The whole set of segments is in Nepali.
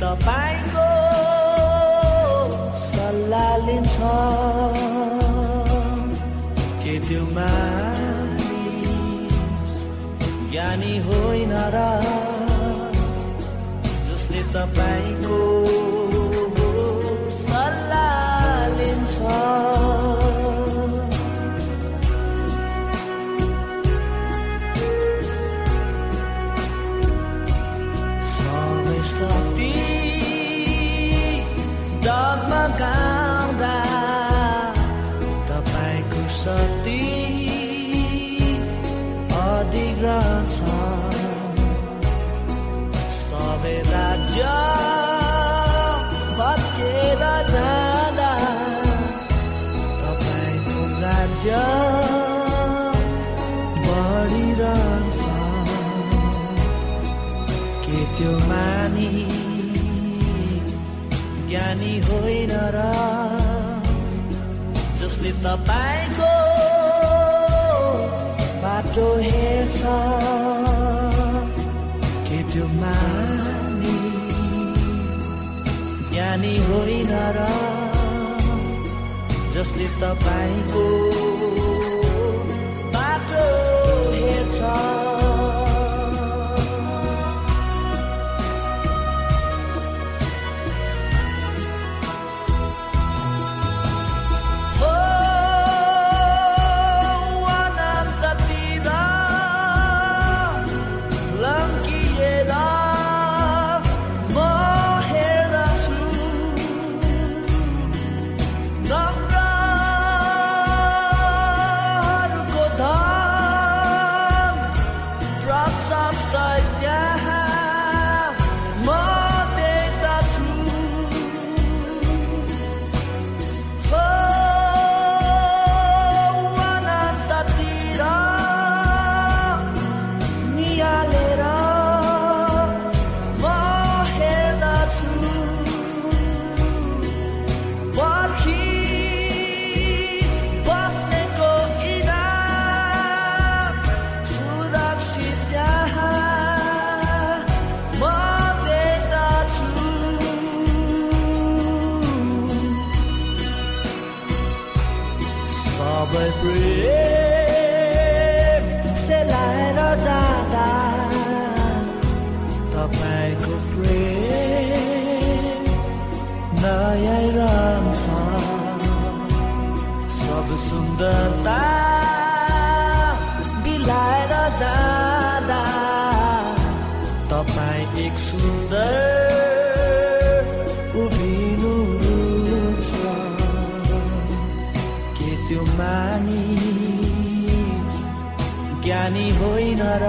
तपाईँको सल्लाह लिन्छ के त्यो मानिस ज्ञानी होइन र जसले तपाईँको होइन र जसले तपाईँको बाटो हेर्छ के त्यो मानि? ज्ञानी होइन र जसले तपाईँको बाटो हेर्छ। र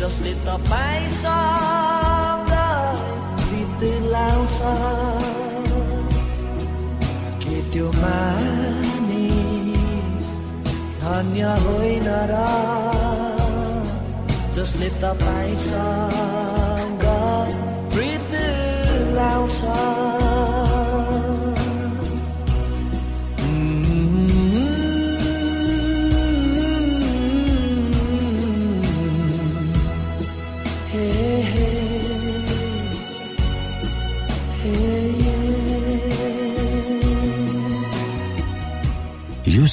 जसले तपाईँसँग गीत लाउँछ। के त्यो मानिस धन्य होइन र जसले तपाईँसँग प्रीत लाउँछ?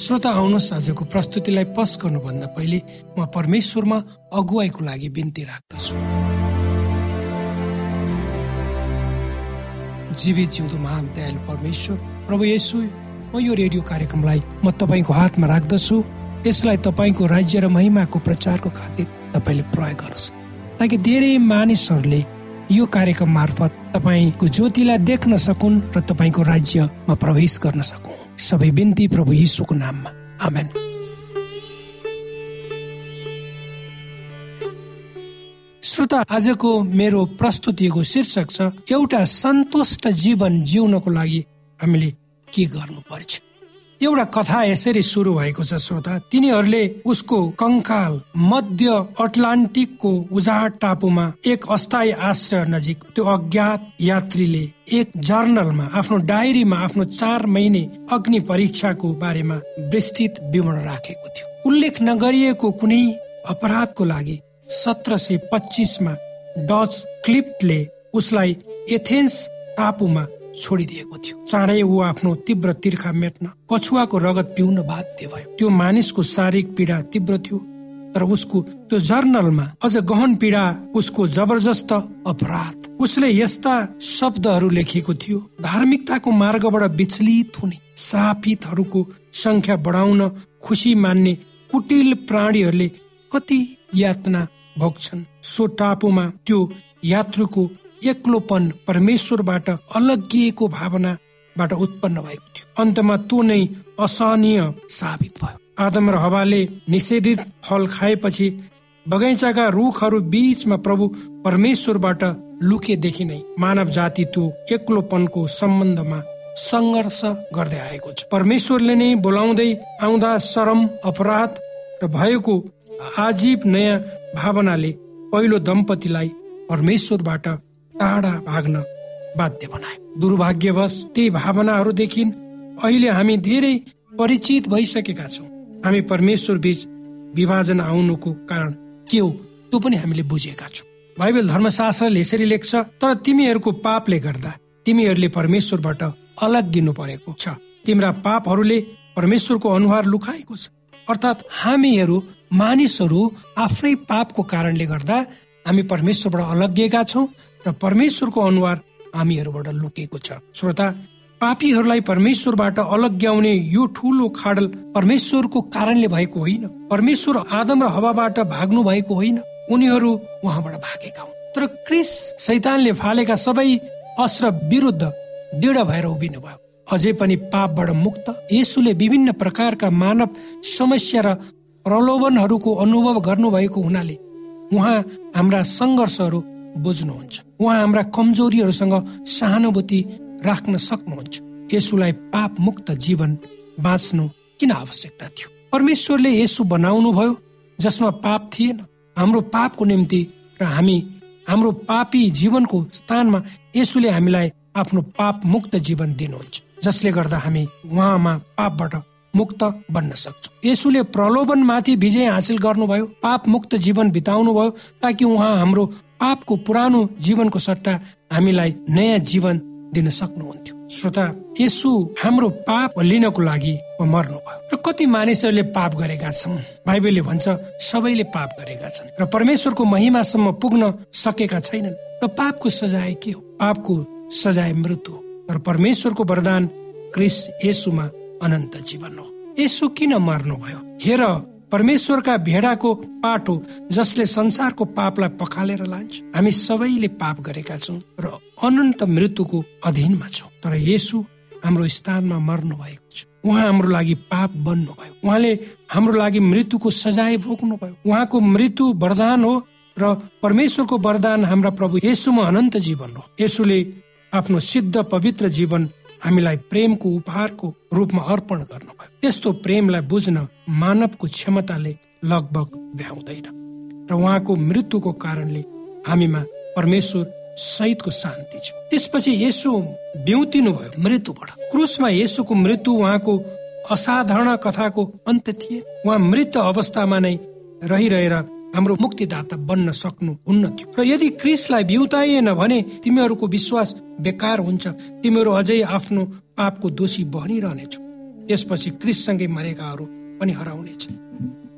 श्रोता आउनुहोस् आजको प्रस्तुतिलाई पस गर्नुभन्दा पहिले म परमेश्वरमा अगुवाईको लागि बिन्ती राख्दछु। जीवित जिउँदो महान दयालु परमेश्वर प्रभु येशू म यो रेडियो कार्यक्रमलाई म तपाईँको हातमा राख्दछु। यसलाई तपाईँको राज्य र महिमाको प्रचारको खातिर तपाईँले प्रयोग गर्नुहोस्। ताकि धेरै मानिसहरूले यो कार्यक्रम मार्फत तपाईँको ज्योतिलाई देख्न सकुन् र तपाईँको राज्यमा प्रवेश गर्न सकौँ। सबै बिन्ती प्रभु यीशुको नाममा। आमेन। श्रोता आजको मेरो प्रस्तुतिको शीर्षक छ एउटा सन्तुष्ट जीवन जिउनको लागि हामीले के गर्नु पर्छ एउटा कथा यसरी सुरु भएको छ श्रोता। तिनीहरूले उसको कंकाल मध्य अटलान्टिकको उजाड टापुमा एक अस्थायी आश्रय नजिक त्यो अज्ञात यात्रीले एक जर्नलमा आफ्नो डायरीमा आफ्नो चार महिने अग्नि परीक्षाको बारेमा विस्तृत विवरण राखेको थियो। उल्लेख नगरिएको कुनै अपराधको लागि सत्र सय पच्चिसमा डच क्लिप्टले उसलाई एथेन्स टापुमा छोडिदिएको थियो। चाँडै ऊ आफ्नो तीव्र तिर्खा मेट्न कछुवाको रगत पिउन बाध्य भयो। त्यो मानिसको शारीरिक पीडा तीव्र थियो तर उसको त्यो जर्नलमा अझ गहन पीडा उसको जबरजस्त अपराध। उसले यस्ता शब्दहरू लेखेको थियो धार्मिकताको मार्गबाट विचलित हुने। श्रापितहरूको संख्या बढाउन खुसी मान्ने कुटिल प्राणीहरूले कति यातना भोग्छन्। सो टापुमा त्यो यात्रुको एक्लोपन परमेश्वरबाट अलगिएको भावनाबाट उत्पन्न भएको थियो। अन्तमा त्यो नै असहनीय साबित भयो। आदम र हवाले निषेधित फल खाएपछि बगैँचाका रुखहरू बीचमा प्रभु परमेश्वरबाट लुकेदेखि नै मानव जाति त्यो एक्लोपनको सम्बन्धमा सङ्घर्ष गर्दै आएको छ। परमेश्वरले नै बोलाउँदै आउँदा शरम अपराध र भएको आजीव नयाँ भावनाले पहिलो दम्पतिलाई परमेश्वरबाट टाढा भाग्न बाध्य बनाए। दुर्भाग्यवश ती भावनाहरूदेखि अहिले हामी धेरै परिचित भइसकेका छौँ। हामी परमेश्वर बीच विभाजन आउनुको कारण के हो त्यो पनि हामीले बुझेका छौँ। बाइबल धर्मशास्त्रले यसरी लेख्छ तर तिमीहरूको पापले गर्दा तिमीहरूले परमेश्वरबाट अलग गिनु परेको छ। तिम्रा पापहरूले परमेश्वरको अनुहार लुकाएको छ। अर्थात् हामीहरू मानिसहरू आफ्नै पापको कारणले गर्दा हामी परमेश्वरबाट अलगिएका छौँ। र परमेश्वरको अनुहार हामीहरूबाट लुकेको छ। श्रोता पापीहरूलाई परमेश्वरबाट अलग्याउने यो ठुलो खाडल परमेश्वरको कारणले भएको होइन। परमेश्वर आदम र हवाबाट भाग्नु भएको होइन। उनीहरू उहाँबाट भागेका हुन्। तर क्रिस शैतानले फालेका सबै अस्त्र विरुद्ध दृढ भएर उभिनु भयो। अझै पनि पापबाट मुक्त यसुले विभिन्न प्रकारका मानव समस्या र प्रलोभनहरूको अनुभव गर्नुभएको हुनाले उहाँ हाम्रा सङ्घर्षहरू बुझ्नुहुन्छ। उहाँ हाम्रा कमजोरीहरूसँग सहानुभूति राख्न सक्नुहुन्छ। यसुलाई पाप मुक्त जीवन बाँच्नु किन आवश्यकता थियो? परमेश्वरले यसु बनाउनु भयो जसमा पाप थिएन। हाम्रो पापको निम्ति र हामी हाम्रो पापी जीवनको स्थानमा यसुले हामीलाई आफ्नो पाप मुक्त जीवन दिनुहुन्छ जसले गर्दा हामी उहाँमा पापबाट मुक्त बन्न सक्छौँ। यसुले प्रलोभनमाथि विजय हासिल गर्नुभयो पाप मुक्त जीवन बिताउनु भयो ताकि उहाँ हाम्रो पापको पुरानो जीवनको सट्टा हामीलाई नयाँ जीवन दिन सक्नुहुन्थ्यो। श्रोता यसु हाम्रो पाप लिनको लागि मर्नुभयो र कति मानिसहरूले पाप गरेका छन्? बाइबलले भन्छ सबैले पाप गरेका छन् र परमेश्वरको महिमासम्म पुग्न सकेका छैनन्। र पापको सजाय के हो? पापको सजाय मृत्यु तर परमेश्वरको वरदान क्रिस यसुमा अनन्त जीवन हो। यसो किन मर्नुभयो हेर परमेश्वरका भेडाको पाटो जसले संसारको पापलाई पखालेर लान्छ हामी सबैले पाप गरेका छौँ र अनन्त मृत्युको अधीनमा छौँ। तर यसु हाम्रो स्थानमा मर्नु भएको छ। उहाँ हाम्रो लागि पाप बन्नु भयो उहाँले हाम्रो लागि मृत्युको सजाय भोग्नु भयो उहाँको मृत्यु वरदान हो र परमेश्वरको वरदान हाम्रा प्रभु यसुमा अनन्त जीवन हो। यसुले आफ्नो सिद्ध पवित्र जीवन हामीलाई प्रेमको उपहारको रूपमा अर्पण गर्नुभयो। त्यस्तो प्रेमलाई बुझ्न मानवको क्षमताले लगभग भ्याउँदैन र उहाँको मृत्युको कारणले हामीमा परमेश्वर सहितको शान्ति छ। त्यसपछि यसो बिउतिनु भयो मृत्युबाट। क्रुसमा यसोको मृत्यु उहाँको असाधारण कथाको अन्त्य थिए। उहाँ मृत अवस्थामा नै रहिरहेर हाम्रो मुक्तिदाता बन्न सक्नु हुन्न थियो। र यदि क्रिसलाई बिउताइएन भने तिमीहरूको विश्वास बेकार हुन्छ। तिमीहरू अझै आफ्नो पापको दोषी बनिरहनेछौ। त्यसपछि क्रिससँगै मरेकाहरू पनि हराउनेछ।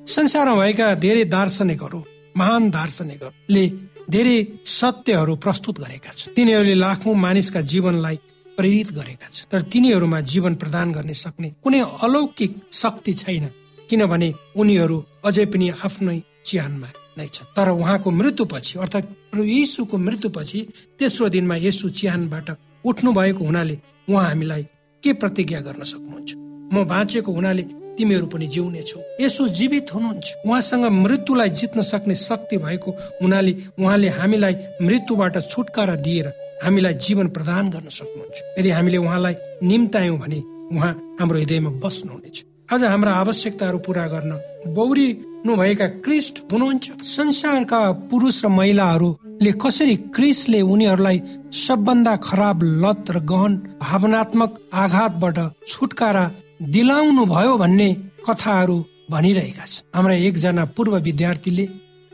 संसारमा भएका धेरै दार्शनिकहरू महान दार्शनिकहरूले धेरै सत्यहरू प्रस्तुत गरेका छन्। तिनीहरूले लाखौं मानिसका जीवनलाई प्रेरित गरेका छन्। तर तिनीहरूमा जीवन प्रदान गर्ने सक्ने कुनै अलौकिक शक्ति छैन। किनभने उनीहरू अझै पनि आफ्नै चिहानमा नै छ। तर उहाँको मृत्युपछि अर्थात् यीशुको मृत्युपछि तेस्रो दिनमा यसु चिहानबाट उठ्नु भएको हुनाले उहाँ हामीलाई के प्रतिज्ञा गर्न सक्नुहुन्छ? म बाँचेको हुनाले तिमीहरू पनि जिउने छौ। यसो जीवित हुनुहुन्छ। उहाँसँग मृत्युलाई जित्न सक्ने शक्ति भएको हुनाले उहाँले हामीलाई मृत्युबाट छुटकारा दिएर हामीलाई जीवन प्रदान गर्न सक्नुहुन्छ। यदि हामीले उहाँलाई निम्तायौँ भने उहाँ हाम्रो हृदयमा बस्नुहुनेछ। आज हाम्रा आवश्यकताहरू पूरा गर्न बौरी भएका क्रिस्ट हुनुहुन्छ। संसारका पुरुष र महिलाहरूले कसरी क्रिसले उनीहरूलाई सबभन्दा खराब लत र गहन भावनात्मक आघातबाट छुटकारा दिलाउनु भयो भन्ने कथाहरू भनिरहेका छन्। हाम्रा एकजना पूर्व विद्यार्थीले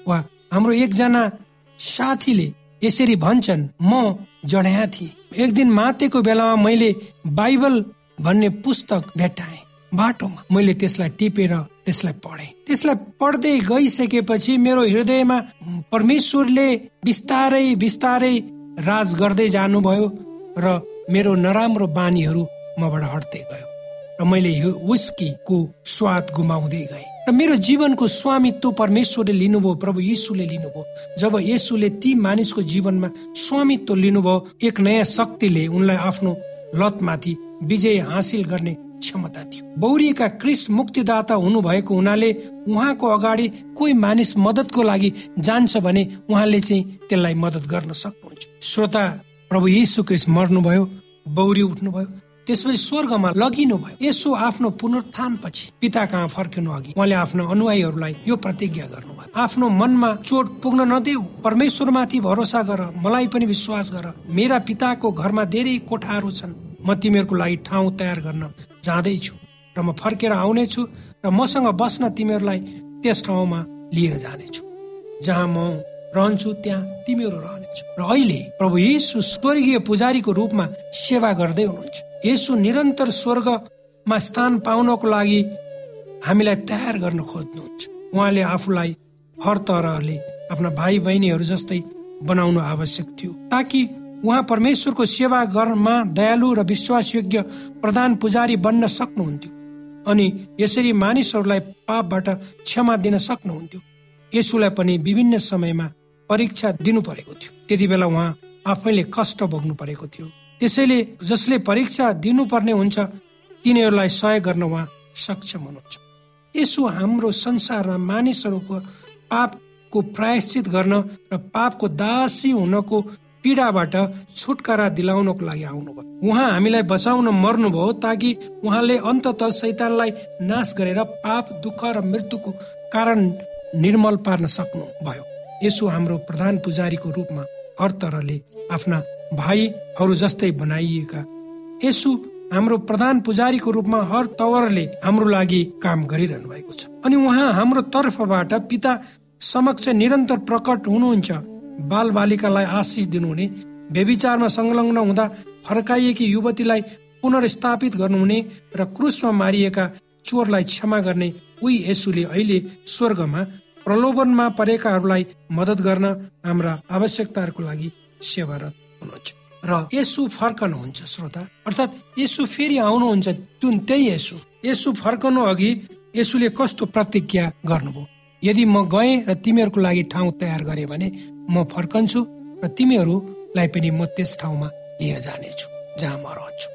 वा हाम्रो एकजना साथीले यसरी भन्छन् म जड्या थिएँ। एक दिन मातेको बेलामा मैले बाइबल भन्ने पुस्तक भेट्टाएँ बाटोमा मैले त्यसलाई टिपेर त्यसलाई पढे। त्यसलाई पढ्दै गइसकेपछि मेरो हृदयमा परमेश्वरले बिस्तारै बिस्तारै राज गर्दै जानुभयो र मेरो नराम्रो बानीहरू मबाट हट्दै गयो र मैले विस्कीको स्वाद गुमाउँदै गएँ। र मेरो जीवनको स्वामित्व परमेश्वरले लिनुभयो प्रभु यीशुले लिनुभयो। जब यसुले ती मानिसको जीवनमा स्वामित्व लिनुभयो एक नयाँ शक्तिले उनलाई आफ्नो लतमाथि विजय हासिल गर्ने क्षमता थियो। बौरिएका क्रिस्ट मुक्तिदाता हुनुभएको हुनाले उहाँको अगाडि कोही मानिस मदतको लागि जान्छ भने उहाँले चाहिँ त्यसलाई मदत गर्न सक्नुहुन्छ। श्रोता प्रभु यीशु क्रिस्ट मर्नुभयो बौरी उठ्नुभयो त्यसपछि स्वर्गमा लगिनु भयो यसो आफ्नो पुनरुत्थान पछि पिता कहाँ फर्किनु अघि? उहाँले आफ्नो अनुयायीहरूलाई यो प्रतिज्ञा गर्नुभयो। आफ्नो मनमा चोट पुग्न नदेऊ। परमेश्वरमाथि भरोसा गर मलाई पनि विश्वास गर। मेरा पिताको घरमा धेरै कोठाहरू छन्। म तिमीहरूको लागि ठाउँ तयार गर्न जाँदैछु र म फर्केर आउनेछु र मसँग बस्न तिमीहरूलाई त्यस ठाउँमा लिएर जानेछु। जहाँ म रहन्छु त्यहाँ तिमीहरू रहनेछु। र अहिले प्रभु येसु स्वर्गीय पुजारीको रूपमा सेवा गर्दै हुनुहुन्छ। यसु निरन्तर स्वर्गमा स्थान पाउनको लागि हामीलाई तयार गर्न खोज्नुहुन्छ। उहाँले आफूलाई हर तरहले आफ्ना भाइ बहिनीहरू जस्तै बनाउनु आवश्यक थियो ताकि उहाँ परमेश्वरको सेवा गर्नमा दयालु र विश्वासयोग्य प्रधान पुजारी बन्न सक्नुहुन्थ्यो अनि यसरी मानिसहरूलाई पापबाट क्षमा दिन सक्नुहुन्थ्यो। यसुलाई पनि विभिन्न समयमा परीक्षा दिनु परेको थियो। त्यति बेला उहाँ आफैले कष्ट भोग्नु परेको थियो। त्यसैले जसले परीक्षा दिनुपर्ने हुन्छ तिनीहरूलाई सहयोग गर्न उहाँ सक्षम हुनुहुन्छ। यसो हाम्रो संसारमा मानिसहरूको पापको प्रायश्चित गर्न र पापको दासी हुनको पीडाबाट छुटकारा दिलाउनको लागि आउनुभयो। उहाँ हामीलाई बचाउन मर्नुभयो ताकि उहाँले अन्तत शैतानलाई नाश गरेर पाप दुःख र मृत्युको कारण निर्मल पार्न सक्नु भयो यसो हाम्रो प्रधान पुजारीको रूपमा हर तरहले आफ्ना भाइहरू जस्तै बनाइएका। यसु हाम्रो प्रधान पुजारीको रूपमा हर तवरले हाम्रो लागि काम गरिरहनु भएको छ। अनि उहाँ हाम्रो तर्फबाट पिता समक्ष निरन्तर प्रकट हुनुहुन्छ। बाल बालिकालाई आशिष दिनुहुने बेविचारमा संलग्न हुँदा फर्काइएकी युवतीलाई पुनर्स्थापित गर्नुहुने र क्रुसमा मारिएका चोरलाई क्षमा गर्ने उही यसुले अहिले स्वर्गमा प्रलोभनमा परेकाहरूलाई मदत गर्न हाम्रा आवश्यकताहरूको लागि सेवारत हुनुहुन्छ। र यसु फर्कनुहुन्छ श्रोता। अर्थात् यसु फेरि आउनुहुन्छ जुन त्यही यसु। यसु फर्कनु अघि यसुले कस्तो प्रतिज्ञा गर्नुभयो? यदि म गएँ र तिमीहरूको लागि ठाउँ तयार गरे भने म फर्कन्छु र तिमीहरूलाई पनि म त्यस ठाउँमा लिएर जानेछु जहाँ म रहन्छु।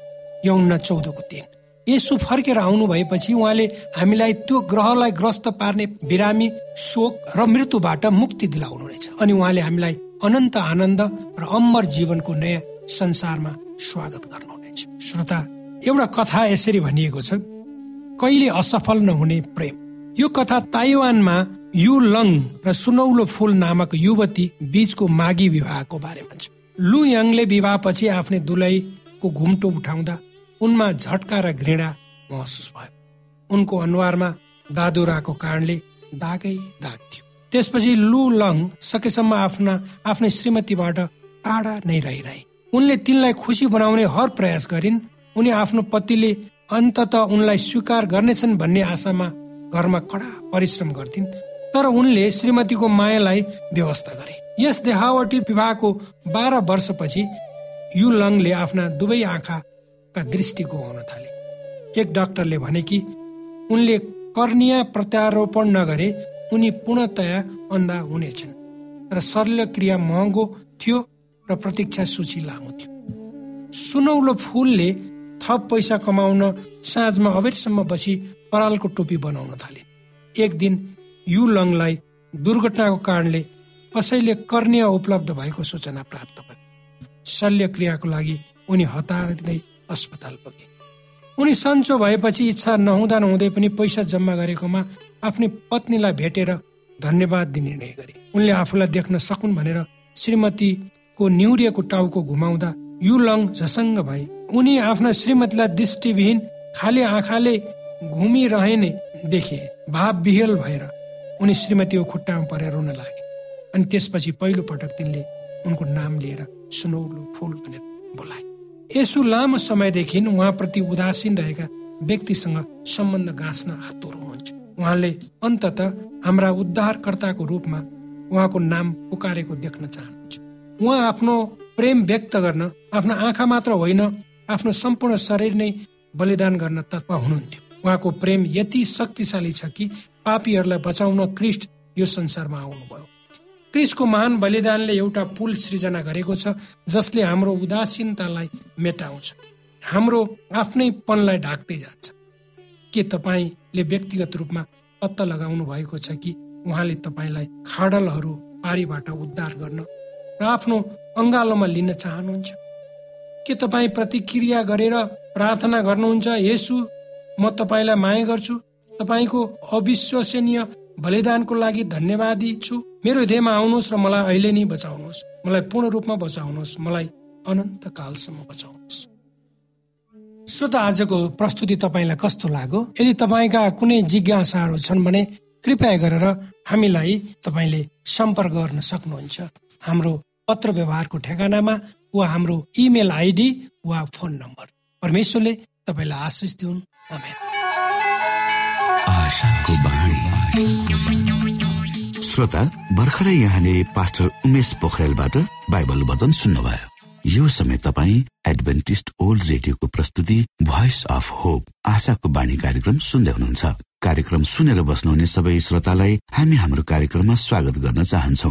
यौन चौधको दिन। यसु फर्केर आउनु भएपछि उहाँले हामीलाई त्यो ग्रहलाई ग्रस्त पार्ने बिरामी शोक र मृत्युबाट मुक्ति दिलाउनु रहेछ अनि उहाँले हामीलाई अनन्त आनन्द र अम्बर जीवनको नयाँ संसारमा स्वागत गर्नुहुनेछ श्रोता एउटा कथा यसरी भनिएको छ कहिले असफल नहुने प्रेम? यो कथा ताइवानमा यु लङ र सुनौलो फुल नामक युवती बीचको माघी विवाहको बारेमा छ। लु यङले विवाहपछि आफ्नै दुलैको घुम्टो उठाउँदा उनमा झट्का र घृणा महसुस भयो। उनको अनुहारमा दादुराको कारणले दागै दाग थियो। त्यसपछि लु लङ सकेसम्म आफ्ना आफ्नै श्रीमतीबाट टाढा नै रहिरहे। उनले तिनलाई खुसी बनाउने हर प्रयास गरिन्। उनी आफ्नो पतिले अन्तत उनलाई स्वीकार गर्नेछन् भन्ने आशामा घरमा कडा परिश्रम गर्थिन् तर उनले श्रीमतीको मायालाई व्यवस्था गरे। यस देखावटी विवाहको बाह्र वर्षपछि यु लङले आफ्ना दुवै आँखाका दृष्टि गुमाउन थाले। एक डाक्टरले भने कि उनले कर्निया प्रत्यारोपण नगरे उनी पूर्णतया अन्धा हुनेछन् र शल्यक्रिया महँगो थियो र प्रतीक्षा सूची लामो थियो। सुनौलो फुलले थप पैसा कमाउन साँझमा अबेरसम्म बसी परालको टोपी बनाउन थाले। एक दिन यु लङलाई दुर्घटनाको कारणले कसैले कर्निया उपलब्ध भएको सूचना प्राप्त भयो। शल्यक्रियाको लागि उनी हतारिँदै अस्पताल पुगे। उनी सन्चो भएपछि इच्छा नहुँदा नहुँदै पनि पैसा जम्मा गरेकोमा आफ्नै पत्नीलाई भेटेर धन्यवाद दिने निर्णय गरे। उनले आफूलाई देख्न सकुन् भनेर श्रीमतीको निहुरिएको टाउको घुमाउँदा यु लङ झसङ्ग भए। उनी आफ्ना श्रीमतीलाई दृष्टिविहीन खाली आँखाले घुमिरहने देखे भाव विहेल भएर उनी श्रीमतीको खुट्टामा परेर रुन लागे। अनि त्यसपछि पहिलो पटक तिनले उनको नाम लिएर सुनौलो फुल भनेर बोलाए। यसो लामो समयदेखि उहाँप्रति उदासीन रहेका व्यक्तिसँग सम्बन्ध गाँच्न हातोरो हुन्छ उहाँले अन्तत हाम्रा उद्धारकर्ताको रूपमा उहाँको नाम पुकारेको देख्न चाहनुहुन्छ। उहाँ आफ्नो प्रेम व्यक्त गर्न आफ्नो आँखा मात्र होइन आफ्नो सम्पूर्ण शरीर नै बलिदान गर्न तत्पर हुनुहुन्थ्यो। उहाँको प्रेम यति शक्तिशाली छ कि पापीहरूलाई बचाउन क्रिस्ट यो संसारमा आउनुभयो। क्रिस्टको महान बलिदानले एउटा पुल सृजना गरेको छ जसले हाम्रो उदासीनतालाई मेटाउँछ। हाम्रो आफ्नै पनलाई ढाक्दै जान्छ। के तपाईँले व्यक्तिगत रूपमा पत्ता लगाउनु भएको छ कि उहाँले तपाईँलाई खाडलहरू पारीबाट उद्धार गर्न र आफ्नो अङ्गालोमा लिन चाहनुहुन्छ? के तपाईँ प्रतिक्रिया गरेर प्रार्थना गर्नुहुन्छ यसु म तपाईँलाई माया गर्छु। तपाईँको अविश्वसनीय बलिदानको लागि धन्यवादी छु। मेरो हृदयमा आउनुहोस् र मलाई अहिले नै बचाउनुहोस्। मलाई पूर्ण रूपमा बचाउनुहोस्। मलाई अनन्त कालसम्म बचाउनुहोस्। श्रोता आजको प्रस्तुति तपाईँलाई कस्तो लाग्यो? यदि तपाईँका कुनै जिज्ञासाहरू छन् भने कृपया गरेर हामीलाई तपाईँले सम्पर्क गर्न सक्नुहुन्छ। हाम्रो पत्र व्यवहारको ठेगानामा वा हाम्रो इमेल आइडी वा फोन नम्बर। परमेश्वरले तपाईँलाई आशिष दिउन्। श्रोता भर्खरै यहाँले पास्टर उमेश पोखरेलबाट बाइबल वचन सुन्नुभयो। यो समय तपाईँ एडभेन्टिस्ट ओल्ड रेडियोको प्रस्तुति भोइस अफ होप आशाको बाणी कार्यक्रम सुन्दै हुनुहुन्छ। कार्यक्रम सुनेर बस्नुहुने सबै श्रोतालाई हामी हाम्रो कार्यक्रममा स्वागत गर्न चाहन्छौ।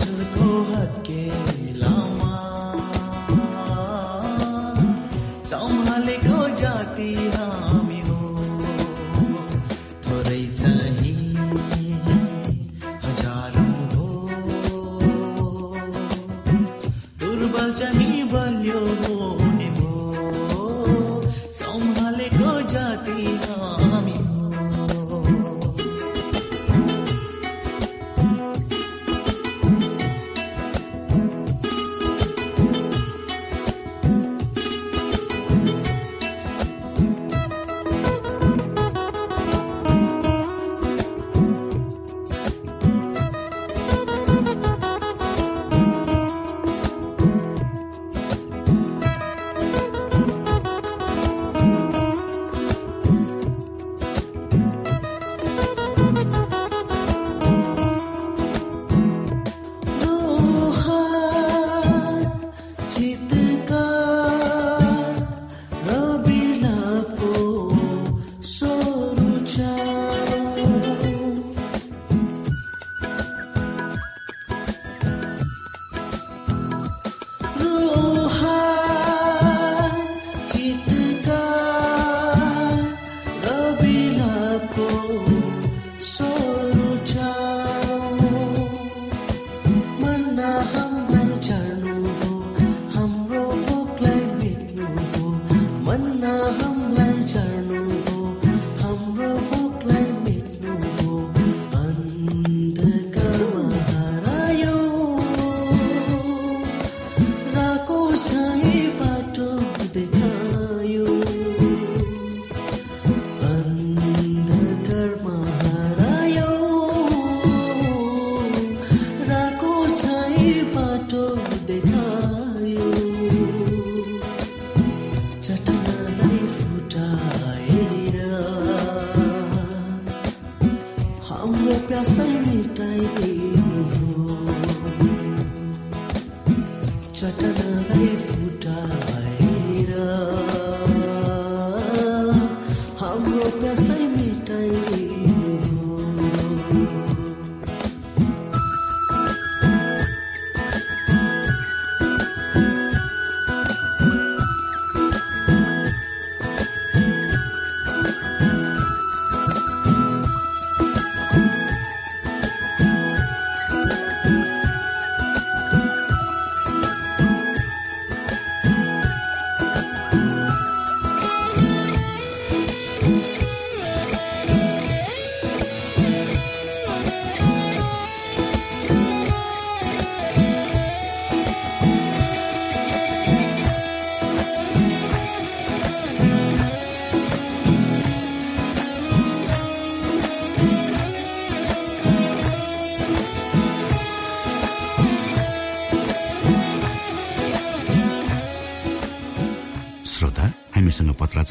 ಸುಖಕ್ಕೆ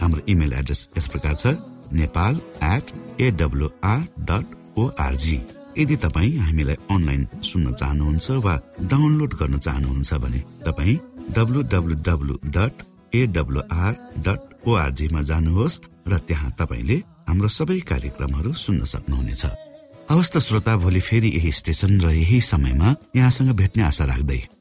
हाम्रो इमेल एड्रेस यस प्रकार छ Nepal at AWR dot org यदि तपाईँ हामीलाई अनलाइन सुन्न चाहनुहुन्छ वा डाउनलोड गर्न चाहनुहुन्छ भने तपाईँ W W W dot AWR dot ओआरजीमा जानुहोस् र त्यहाँ तपाईँले हाम्रो सबै कार्यक्रमहरू सुन्न सक्नुहुनेछ। हवस् त श्रोता भोलि फेरि यही स्टेशन र यही समयमा यहाँसँग भेट्ने आशा राख्दै